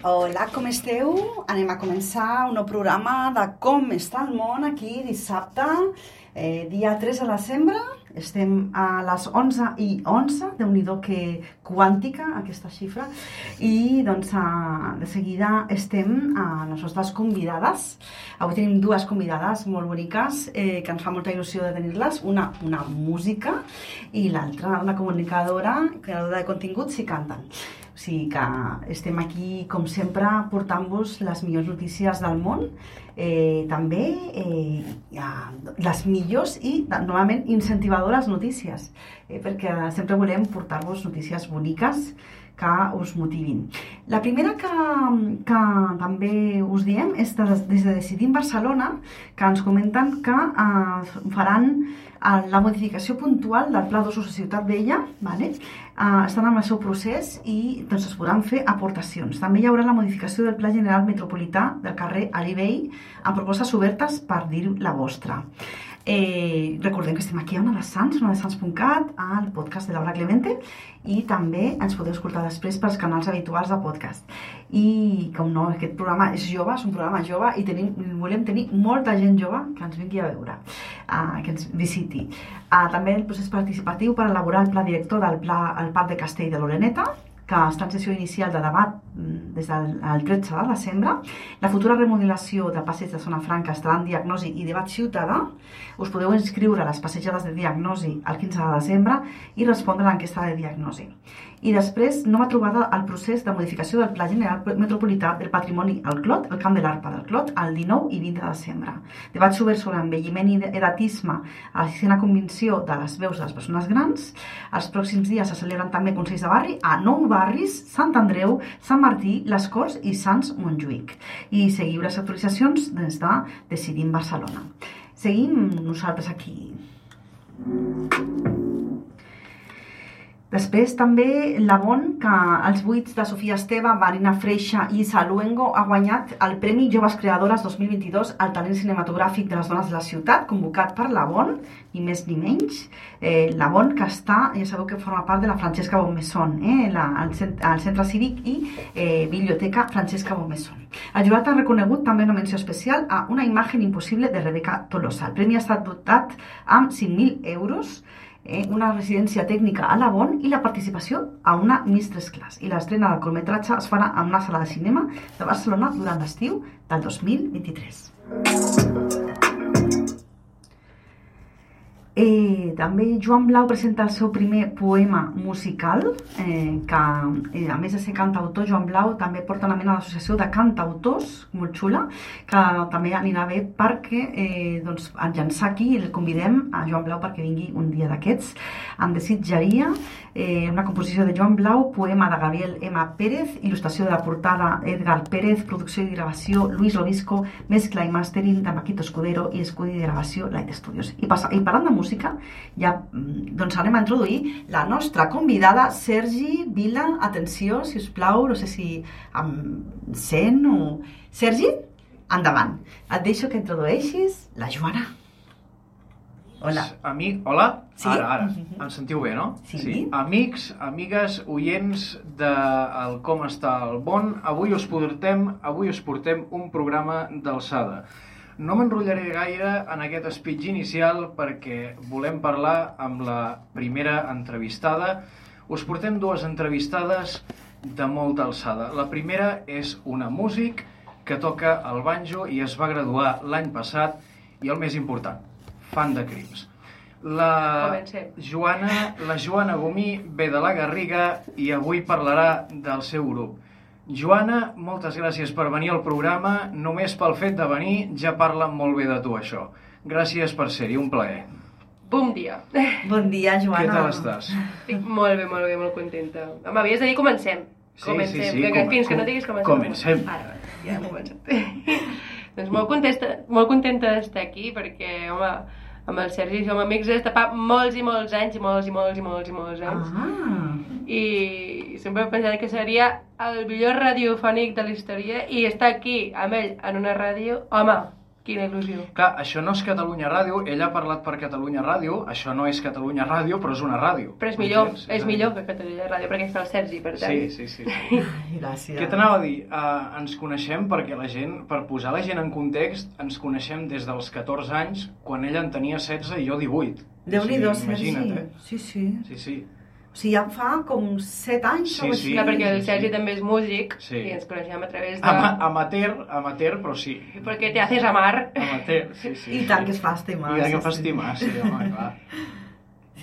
Hola, com esteu? Anem a començar un nou programa de Com està el món aquí dissabte, eh, dia 3 de desembre. Estem a les 11 i 11, déu nhi que quàntica aquesta xifra. I doncs a, de seguida estem a les nostres convidades. Avui tenim dues convidades molt boniques eh, que ens fa molta il·lusió de tenir-les. Una, una música i l'altra una comunicadora, creadora de continguts i canten. O sigui que estem aquí, com sempre, portant-vos les millors notícies del món, eh, també eh, les millors i, normalment, incentivadores notícies, eh, perquè sempre volem portar-vos notícies boniques que us motivin. La primera que, que també us diem és des de Decidim Barcelona, que ens comenten que eh, faran la modificació puntual del Pla d'Ús de Ciutat Vella, vale? uh, estan en el seu procés i doncs, es podran fer aportacions. També hi haurà la modificació del Pla General Metropolità del carrer Alibey amb propostes obertes per dir la vostra. Eh, recordem que estem aquí a Ona de Sants, onadesans.cat, al podcast de Laura Clemente i també ens podeu escoltar després pels canals habituals de podcast. I, com no, aquest programa és jove, és un programa jove i tenim, volem tenir molta gent jove que ens vingui a veure, uh, que ens visiti. Uh, també el procés participatiu per elaborar el pla director del pla al Parc de Castell de l'Oreneta, que està en sessió inicial de debat des del 13 de desembre. La futura remodelació del passeig de Zona Franca estarà en diagnosi i debat ciutadà. Us podeu inscriure a les passejades de diagnosi el 15 de desembre i respondre a l'enquesta de diagnosi i després nova trobada al procés de modificació del Pla General Metropolità del Patrimoni al Clot, el Camp de l'Arpa del Clot, el 19 i 20 de desembre. Debat obert sobre envelliment i edatisme a la sisena convenció de les veus de les persones grans. Els pròxims dies se celebren també consells de barri a nou barris, Sant Andreu, Sant Martí, Les Corts i Sants Montjuïc. I seguiu les actualitzacions des de Decidim Barcelona. Seguim nosaltres aquí. Després també la Bon, que els buits de Sofia Esteve, Marina Freixa i Saluengo ha guanyat el Premi Joves Creadores 2022 al talent cinematogràfic de les dones de la ciutat, convocat per la Bon, ni més ni menys. Eh, la Bon, que està, ja sabeu que forma part de la Francesca Bonmesson, eh, la, el, el Centre Cívic i eh, Biblioteca Francesca Bonmesson. El jurat ha reconegut també una menció especial a Una imatge impossible de Rebeca Tolosa. El premi ha estat dotat amb 5.000 euros eh, una residència tècnica a la Bon i la participació a una Mistress Class. I l'estrena del curtmetratge es farà en una sala de cinema de Barcelona durant l'estiu del 2023. Eh, també Joan Blau presenta el seu primer poema musical, eh, que eh, a més de ser cantautor, Joan Blau també porta una mena d'associació de cantautors, molt xula, que també anirà bé perquè eh, doncs, en llançar aquí el convidem a Joan Blau perquè vingui un dia d'aquests. En desitjaria eh, una composició de Joan Blau, poema de Gabriel M. Pérez, il·lustració de la portada Edgar Pérez, producció i gravació Luis Robisco, mescla i mastering de Maquito Escudero i estudi de gravació Light Studios. I, passa, i parlant de música, música, ja mm, doncs anem a introduir la nostra convidada, Sergi Vila. Atenció, si us plau, no sé si em sent o... Sergi, endavant. Et deixo que introdueixis la Joana. Hola. Amic, hola? Sí? Ara, ara. Em sentiu bé, no? Sí. sí. Amics, amigues, oients de el Com està el Bon, avui us portem, avui us portem un programa d'alçada. No m'enrotllaré gaire en aquest speech inicial perquè volem parlar amb la primera entrevistada. Us portem dues entrevistades de molta alçada. La primera és una músic que toca el banjo i es va graduar l'any passat i el més important, fan de crims. La Joana, la Joana Gomí ve de la Garriga i avui parlarà del seu grup. Joana, moltes gràcies per venir al programa. Només pel fet de venir ja parla molt bé de tu, això. Gràcies per ser-hi, un plaer. Bon dia. Bon dia, Joana. Què tal estàs? Estic molt bé, molt bé, molt contenta. M'havies de dir comencem. Sí, comencem. sí, sí. Que, que, com, fins que no diguis comencem. Comencem. Ara, ja hem començat. doncs molt contenta, molt contenta d'estar aquí perquè, home, amb el Sergi som amics des de fa molts i molts anys, i molts i molts i molts i molts anys. Ah. I sempre he pensat que seria el millor radiofònic de la història i estar aquí amb ell en una ràdio, home, Quina il·lusió. Clar, això no és Catalunya Ràdio, ell ha parlat per Catalunya Ràdio, això no és Catalunya Ràdio, però és una ràdio. Però és millor, Entens? és millor que Catalunya Ràdio, perquè està el Sergi, per tant. Sí, sí, sí. sí. Gràcies. Què t'anava a dir? Uh, ens coneixem perquè la gent, per posar la gent en context, ens coneixem des dels 14 anys, quan ell en tenia 16 i jo 18. Déu-n'hi-do, O sigui, Sergi. Imagina't, eh? Sí, sí. Sí, sí. O sigui, ja fa com 7 anys Sí, o sí. així. Clar, perquè el sí, Sergi sí. també és músic Sí. i ens coneixem a través de... Ama amateur, amateur, però sí. Perquè te haces amar. Amateur, sí, sí. I tant que es fa estimar. I tant que sí, em fa sí. estimar, sí, home, clar.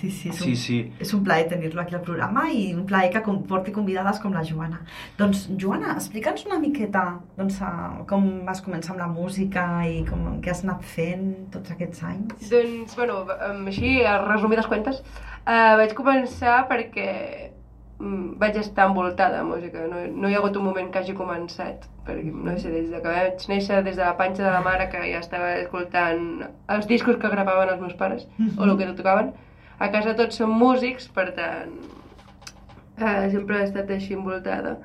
Sí, sí, és un, Sí, sí. és un plaer tenir-lo aquí al programa i un plaer que com- porti convidades com la Joana. Doncs, Joana, explica'ns una miqueta doncs, com vas començar amb la música i com, què has anat fent tots aquests anys. Doncs, bueno, així, a resumides cuentes, uh, vaig començar perquè mm, vaig estar envoltada de música. No, no hi ha hagut un moment que hagi començat. Perquè, no sé, des de que vaig néixer, des de la panxa de la mare, que ja estava escoltant els discos que gravaven els meus pares, o el que tocaven. A casa tots són músics, per tant, eh, sempre he estat així envoltada.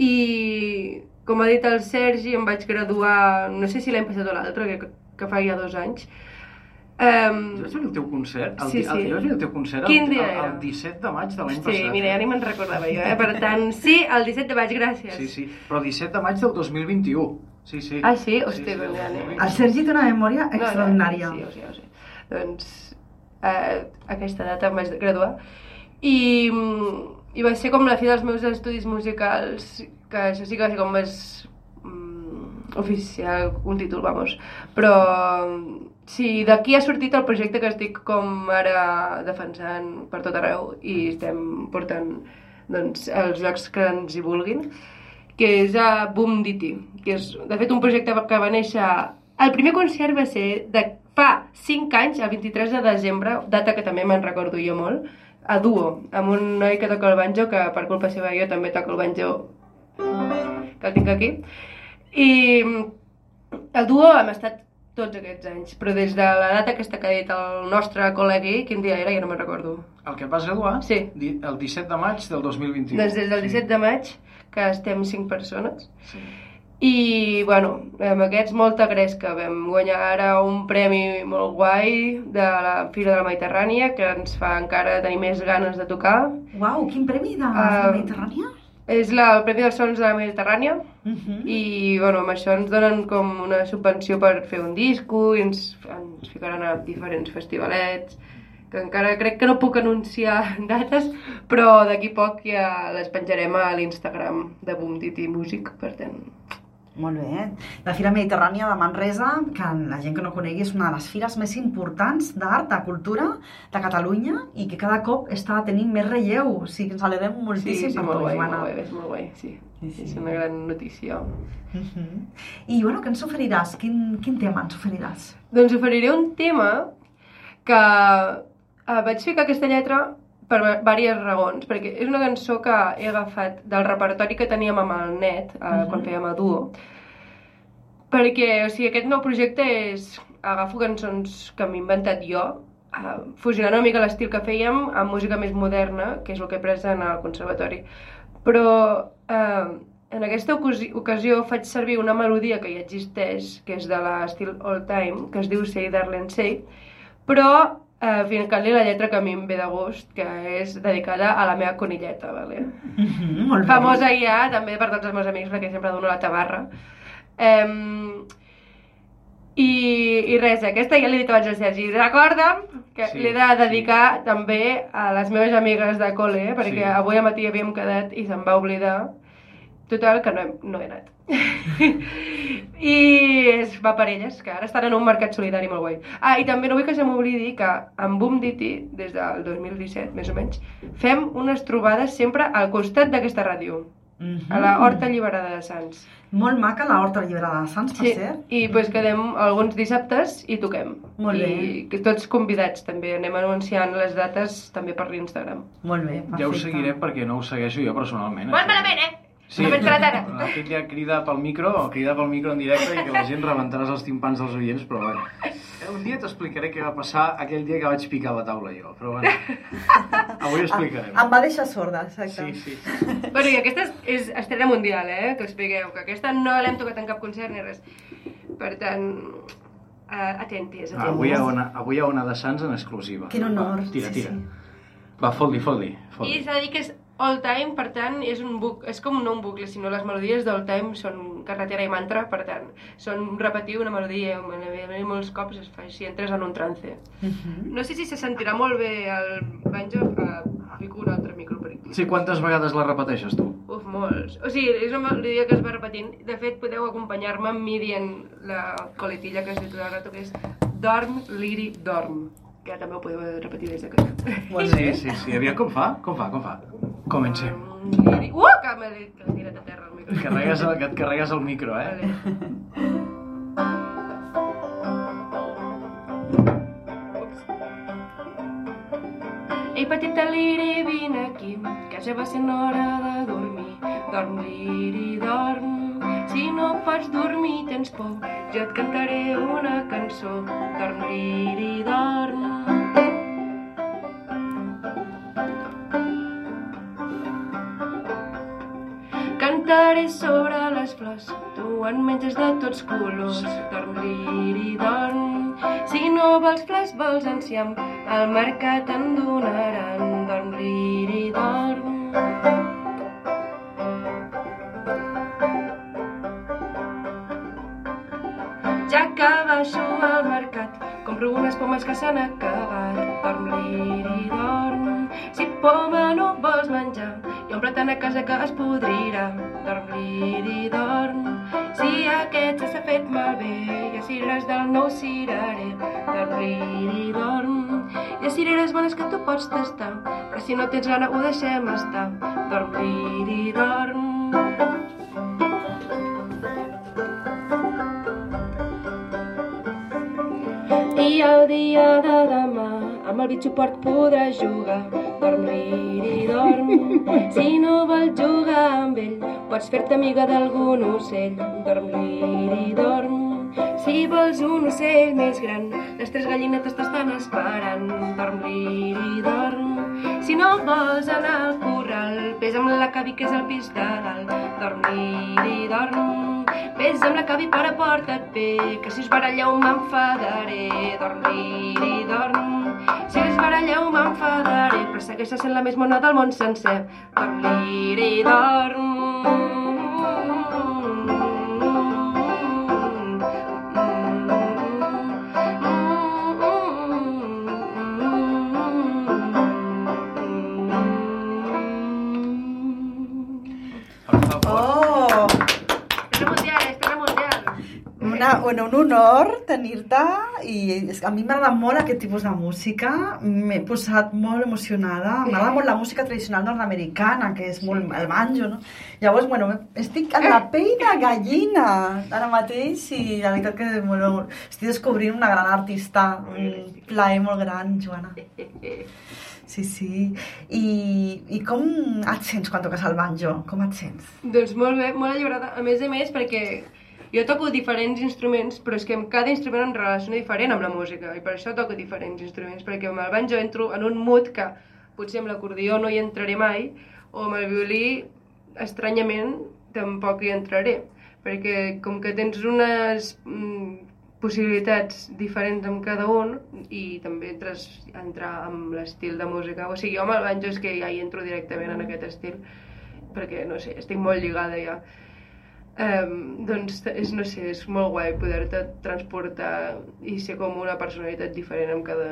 I, com ha dit el Sergi, em vaig graduar, no sé si l'any passat o l'altre, que, que fa ja dos anys. Um, Jo vaig venir al teu concert, el, Sí, el, sí. jo vaig venir al teu concert Quin el, dia el, era? el 17 de maig de l'any sí, passat. mira, ja ni me'n recordava jo, eh? Per tant, sí, el 17 de maig, gràcies. Sí, sí, però 17 de maig del 2021. Sí, sí. Ah, sí? Hòstia, doncs ja anem. 2021. El Sergi té una memòria No, no, extraordinària. Sí, ho sé, ho sé. Doncs, eh, aquesta data em vaig graduar. I, I va ser com la fi dels meus estudis musicals, que això sí que va ser com més mm, oficial, un títol, vamos. Però sí, d'aquí ha sortit el projecte que estic com ara defensant per tot arreu i estem portant doncs, els llocs que ens hi vulguin que és a Boom Diti, que és, de fet, un projecte que va néixer... El primer concert va ser de fa 5 anys, el 23 de desembre, data que també me'n recordo jo molt, a duo, amb un noi que toca el banjo, que per culpa seva jo també toco el banjo, que el tinc aquí. I el duo hem estat tots aquests anys, però des de la data aquesta que ha dit el nostre col·legui, quin dia era, ja no me'n recordo. El que et vas graduar? Sí. El 17 de maig del 2021. Doncs des del 17 de maig, que estem 5 persones, Sí. I, bueno, amb aquests molta gresca. Vam guanyar ara un premi molt guai de la Fira de la Mediterrània, que ens fa encara tenir més ganes de tocar. Uau, quin premi de la Mediterrània? És la, el Premi dels Sons de la Mediterrània Uh -huh. i, bueno, amb això ens donen com una subvenció per fer un disco i ens, ens ficaran a diferents festivalets que encara crec que no puc anunciar dates, però d'aquí poc ja les penjarem a l'Instagram de Boom Titi Music, per tant, Molt bé. La Fira Mediterrània de Manresa, que la gent que no conegui, és una de les fires més importants d'art, de cultura de Catalunya i que cada cop està tenint més relleu. O sigui, ens alegrem moltíssim sí, sí, per molt tu, guai, Joana. molt guai, és molt guai, sí. Sí, sí. És una gran notícia. Uh -huh. I, bueno, què ens oferiràs? Quin, quin tema ens oferiràs? Doncs oferiré un tema que eh, vaig ficar aquesta lletra per diverses raons, perquè és una cançó que he agafat del repertori que teníem amb el net, eh, Mhm. quan fèiem a duo, perquè, o sigui, aquest nou projecte és... Agafo cançons que m'he inventat jo, eh, fusionant una mica l'estil que fèiem amb música més moderna, que és el que he pres en el conservatori. Però eh, en aquesta ocasió, ocasió faig servir una melodia que ja existeix, que és de l'estil All Time, que es diu Say Darling Say, però eh, fincant-li la lletra que a mi em ve de gust, que és dedicada a la meva conilleta, vale? Uh -huh, molt bé. famosa ja, també per tots els meus amics, perquè sempre dono la tabarra. Um, i, I res, aquesta ja l'he dit abans al Sergi. Recorda'm que Sí, sí, l'he de dedicar sí. també a les meves amigues de col·le, eh, perquè Sí. avui a matí havíem quedat i se'm va oblidar. Total, que no he, no he anat. I es va per elles, que ara estan en un mercat solidari molt guai. Ah, i també no vull que se m'oblidi que amb Boom Diti, des del 2017, més o menys, fem unes trobades sempre al costat d'aquesta ràdio, Uh -huh. a la Horta Alliberada de Sants. Molt maca la Horta Alliberada de Sants, per Sí, cert. i pues quedem alguns dissabtes i toquem. Molt bé. I que tots convidats també, anem anunciant les dates també per l'Instagram. Molt bé, perfecte. Ja ho seguiré perquè no ho segueixo jo personalment. Molt això. malament, eh? Sí, la ja crida pel micro, crida pel micro en directe i que la gent rebentaràs els timpans dels oients, però bueno. Un dia t'explicaré què va passar aquell dia que vaig picar la taula jo, però bueno. Avui ho explicarem. Em va deixar sorda, exacte. Sí, sí. Bueno, i aquesta és, és estrena mundial, eh? Que us expliqueu, que aquesta no l'hem tocat en cap concert ni res. Per tant, Uh, atentes, Ah, atentes. avui, hi ha una, avui hi ha una de Sants en exclusiva. Quin honor. Va, tira, sí, tira. sí. Va, fot-li, fot-li. I fot-li. s'ha de dir que és all time, per tant, és un buc, és com no un bucle, sinó les melodies d'all time són carretera i mantra, per tant, són repetir una melodia molts cops es fa així, entres en un trance. Mhm. No sé si se sentirà molt bé el banjo, uh, fico un altre micro per aquí. Sí, quantes vegades la repeteixes tu? Uf, molts. O sigui, és una melodia que es va repetint. De fet, podeu acompanyar-me amb mi dient la coletilla que es diu tot el rato, que és Dorm, Liri, Dorm. Que també ho podeu repetir des de casa. Sí, sí, sí. Aviam com fa? Com fa? Com fa? Comencem. Uh, que m'he dit que l'he tirat a terra el micro. Et carregues, el, que et carregues el micro, eh? Vale. Ei, petita Liri, vine aquí, que ja va sent hora de dormir. Dorm, Liri, dorm. Si no pots dormir tens por, jo et cantaré una cançó. Dorm, Liri, dorm. Cantaré sobre les flors, tu en menges de tots colors. Dorm, liri, dorm. Si no vols flors, vols enciam, al mercat en donaran. Dorm, liri, dorm. Ja que baixo al mercat, compro unes pomes que s'han acabat. Dorm, liri, dorm. Si poma no vols menjar, ha un plàtan a casa que es podrirà. Dorm, liri, dorm. Si aquest ja s'ha fet malbé, hi ha cireres del nou cirerer. Dorm, liri, dorm. Hi ha cireres bones que tu pots tastar, però si no tens gana ho deixem estar. Dorm, liri, dorm. I el dia de demà amb el bitxo porc podràs jugar. Dorm, liri, dorm. Si no vols jugar amb ell, pots fer-te amiga d'algun ocell. Dorm, liri, dorm. Si vols un ocell més gran, les tres gallinetes t'estan esperant. Dorm, liri, dorm. Si no vols anar al corral, vés amb la cavi que és al pis de dalt. Dorm, liri, dorm. Vés amb la cavi però porta't bé, que si us baralleu m'enfadaré. Dorm, liri, dorm. Si us baralleu m'enfadaré, però segueixes sent la més mona del món sencer. Dorm, liri, dorm. Bueno, un honor tenir-te i a mi m'agrada molt aquest tipus de música, m'he posat molt emocionada, m'agrada molt la música tradicional nord-americana, que és molt el banjo, no? Llavors, bueno, estic en la pell de gallina ara mateix i la veritat que bueno, estic descobrint una gran artista, un plaer molt gran, Joana. Sí, sí. I, I com et sents quan toques el banjo? Com et sents? Doncs molt bé, molt alliberada. A més a més, perquè jo toco diferents instruments, però és que amb cada instrument em relaciono diferent amb la música, i per això toco diferents instruments, perquè amb el banjo entro en un mood que potser amb l'acordió no hi entraré mai, o amb el violí, estranyament, tampoc hi entraré, perquè com que tens unes mm, possibilitats diferents amb cada un i també entres a entrar amb l'estil de música. O sigui, jo amb el banjo és que ja hi entro directament en aquest estil perquè, no sé, estic molt lligada ja. Um, doncs, és, no sé, és molt guai poder-te transportar i ser com una personalitat diferent amb cada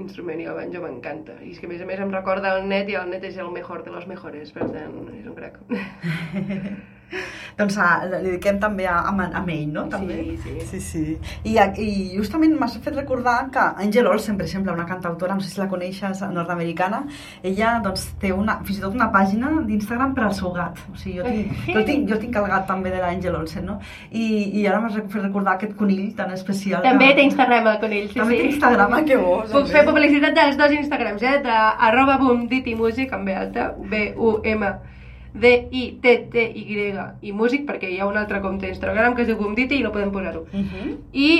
instrument i el banjo m'encanta. I és que a més a més em recorda el net i el net és el mejor de los mejores, per tant, és un crac. doncs a, li dediquem també a, a, a ell, no? També. Sí, sí. sí, sí. I, I justament m'has fet recordar que Angel Olsen, per exemple, una cantautora, no sé si la coneixes, nord-americana, ella doncs, té una, fins i tot una pàgina d'Instagram per al seu gat. O sigui, jo tinc, jo tinc, jo tinc el gat també de l'Angel Olsen, no? I, i ara m'has fet recordar aquest conill tan especial. També que... té Instagram el conill, sí, També sí. té Instagram, ah, que bo. Puc fer publicitat dels dos Instagrams, eh? De arroba boomditimusic, amb B alta, B-U-M D-I-T-T-Y i músic, perquè hi ha un altre compte d'Instagram que es diu boomditi i no podem posar-ho. Uh -huh. I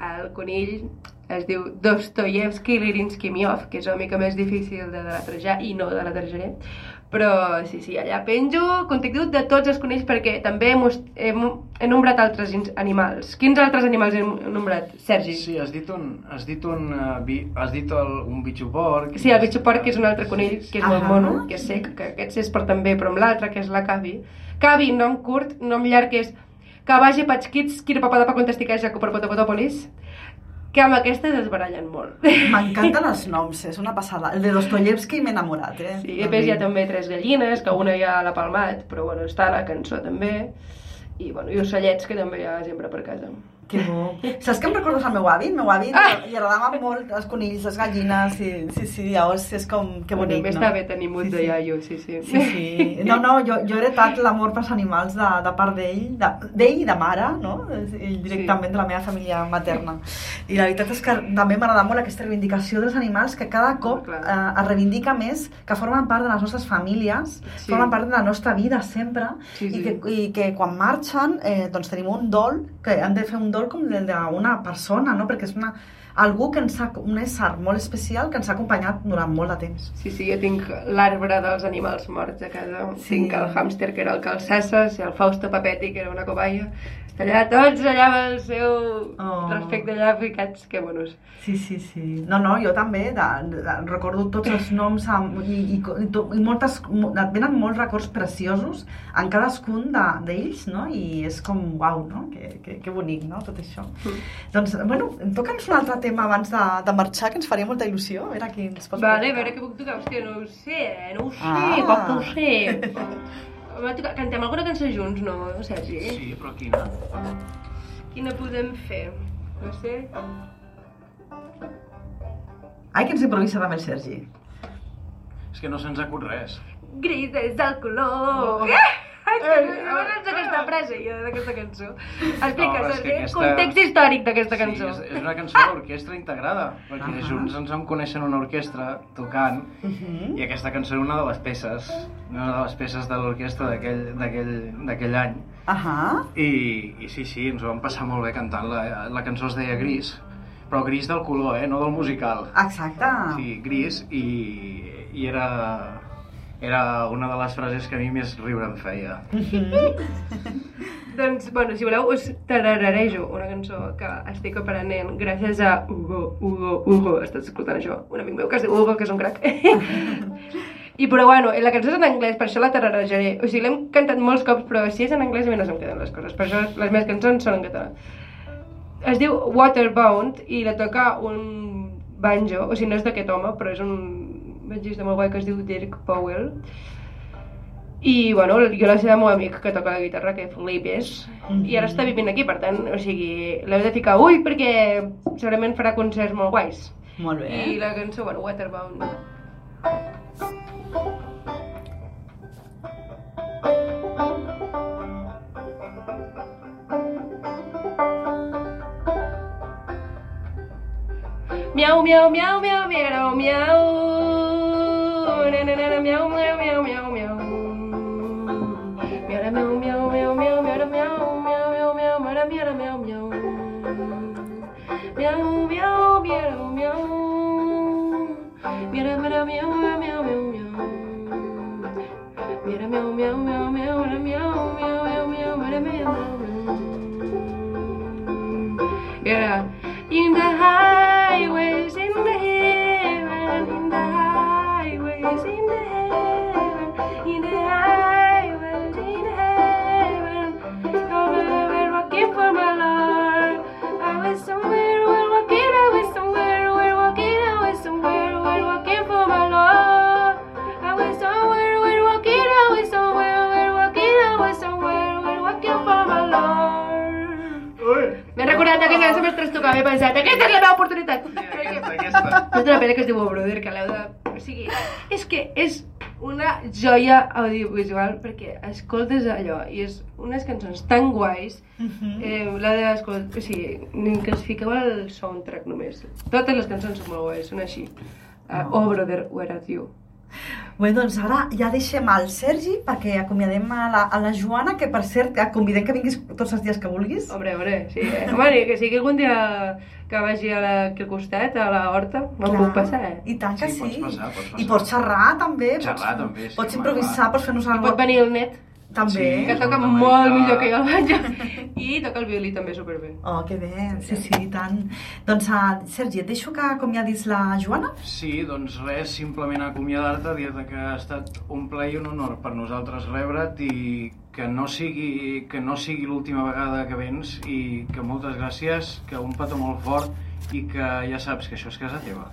el conill es diu Dostoyevsky Lirinsky Miov, que és una mica més difícil de deletrejar i no de deletrejaré. Però sí, sí, allà penjo contingut de tots els conills perquè també he, most- he, nombrat altres animals. Quins altres animals he nombrat, Sergi? Sí, has dit un... Has dit un... Uh, vi, has dit el, un bitxo porc... Sí, el bitxo porc és un altre conill, que és molt mono, que és sec, que aquest es porten bé, però amb l'altre, que és la Cavi. Cavi, nom curt, nom llarg, que és Cavaje Pachkits, Kirpapadapa Contesticaja Coperpotopotòpolis, que amb aquestes es barallen molt. M'encanten els noms, és una passada. El de Dostoyevsky m'he enamorat, eh? Sí, i després hi ha també tres gallines, que una ja l'ha palmat, però bueno, està a la cançó també. I, bueno, i ocellets, que també hi ha sempre per casa. Que bo. Saps que em recordes el meu avi? El meu avi Ah! li agradaven molt els conills, les gallines, i, sí, sí, llavors és com, que bonic, també no? està bé tenir mut Sí, de sí. iaio, sí, sí. Sí, sí. No, no, jo, jo he heretat l'amor pels animals de, de part d'ell, de- d'ell i de mare, no? Ell directament de la meva família materna. I la veritat és que també m'agrada molt aquesta reivindicació dels animals que cada cop eh, es reivindica més, que formen part de les nostres famílies, Sí. formen part de la nostra vida sempre, Sí, sí. i, que, i que quan marxen eh, doncs tenim un dol, que hem de fer un dol com el d'una persona, no? perquè és una, algú que ens ha, un ésser molt especial que ens ha acompanyat durant molt de temps. Sí, sí, jo tinc l'arbre dels animals morts a casa. Sí. Tinc el hàmster, que era el Calcesses, i el Fausto Papetti, que era una cobaia. Allà, tots allà amb el seu Oh. respecte allà ficats, que bonos. Sí, sí, sí. No, no, jo també de, de, recordo tots els noms amb, i, i, i, to- i moltes, mo- et venen molts records preciosos en cadascun de- d'ells, no? I és com, uau, no? Que, que, que bonic, no? Tot això. Mm. Doncs, bueno, toca'ns un altre tema abans de, de marxar, que ens faria molta il·lusió. A veure qui ens pots Vale, a veure què puc tocar. Hòstia, no ho sé, eh? no ho sé, Ah. com que ho sé. M'ha tocat- Cantem alguna cançó junts, no, Sergi? Sí, però quina? Quina podem fer? No sé. Ai, que ens improvisa també el Sergi. És que no se'ns acut res. Gris és el color. Oh. És que no saps aquesta frase, jo, d'aquesta cançó. Explica, No, que aquesta- context històric d'aquesta cançó. Sí, és, és una cançó d'orquestra integrada, perquè Ahà. junts ens vam conèixer en una orquestra tocant, Uh -huh. i aquesta cançó era una de les peces, una de les peces de l'orquestra d'aquell- any. Ahà. I, I sí, sí, ens ho vam passar molt bé cantant. La, la cançó es deia Gris, però gris del color, eh? no del musical. Exacte. Sí, gris, i, i era, era una de les frases que a mi més riure em feia. Doncs, bueno, si voleu, us tararerejo una cançó que estic aprenent gràcies a Hugo, Hugo, Hugo, estàs escoltant això? Un amic meu que es diu Hugo, que és un crac. I però bueno, la cançó és en anglès, per això la tararejaré. O sigui, l'hem cantat molts cops, però si és en anglès a mi no se'm queden les coses. Per això les meves cançons són en català. Es diu Waterbound i la toca un banjo, o sigui, no és d'aquest home, però és un banjista molt guai que es diu Dirk Powell. I, bueno, jo la sé del meu amic que toca la guitarra, que flipes, i ara està vivint aquí, per tant, o sigui, l'heu de ficar ull perquè segurament farà concerts molt guais. Molt bé. I la cançó, bueno, Waterbound. Miau, miau, miau, miau, miau, miau. Na, na, na, na, miau, miau, miau, miau, miau. Miau, da, miau, miau, miau, miau, miau, da, miau, miau, miau, miau, miau, da, miau, da, miau, miau. Miau, miau, miau, miau. Miau, da, miau, da, miau, miau, miau, miau, M'he que aquesta més trastocava, he pensat, aquesta és la meva oportunitat. Aquesta, aquesta. És una pena que es diu Oh Brother, que l'heu de... O sigui, és que és una joia audiovisual perquè escoltes allò i és unes cançons tan guais Mhm. eh, la d'escoltar, o sigui, ni que es fiqueu al soundtrack només. Totes les cançons són molt guais, són així. Uh, oh Brother, where are you? Bé, doncs ara ja deixem el Sergi perquè acomiadem a la, a la Joana, que per cert, et convidem que vinguis tots els dies que vulguis. Hombre, hombre, sí. Eh? Home, que sigui algun dia que vagi a la, aquí al costat, a la horta, me'n Clar. puc passar, eh? I tant que Sí, sí. pots passar, pots I passar. pots xerrar també. Xerrar, pots, també, sí, Pots improvisar, pots fer-nos I alguna pot venir el net, També. Sí. que toca molt americà. millor que jo el vaig. I toca el violí també superbé. Oh, que bé, sí, sí, i tant. Doncs, uh, Sergi, et deixo que acomiadis la Joana. Sí, doncs res, simplement acomiadar-te, dir-te que ha estat un plaer i un honor per nosaltres rebre't i que no sigui, que no sigui l'última vegada que vens i que moltes gràcies, que un petó molt fort i que ja saps que això és casa teva.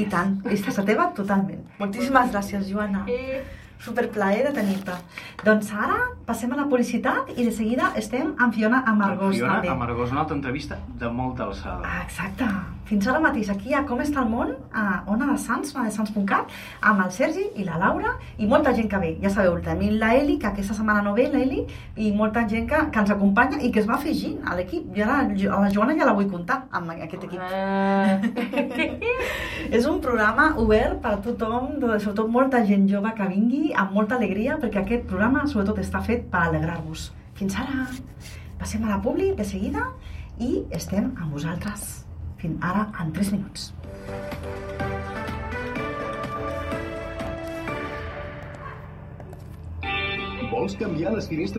I tant, és casa teva totalment. Moltíssimes gràcies, Joana. Eh, Superplaer de tenir-te. Doncs ara passem a la publicitat i de seguida estem amb Fiona Amargós Fiona també. Amargós, una altra entrevista de molta alçada. Ah, exacte. Fins ara mateix aquí a Com està el món, a Ona de Sants, ona de Sants.cat, amb el Sergi i la Laura i molta gent que ve. Ja sabeu, tenim la Eli, que aquesta setmana no ve, la Eli, i molta gent que, que ens acompanya i que es va afegint a l'equip. Jo ara, a la Joana ja la vull comptar amb aquest equip. ah, És un programa obert per a tothom, sobretot molta gent jove que vingui, amb molta alegria, perquè aquest programa sobretot està fet per alegrar-vos. Fins ara! Passem a la publi de seguida i estem amb vosaltres. Fins ara en 3 minuts. Vols canviar les finestres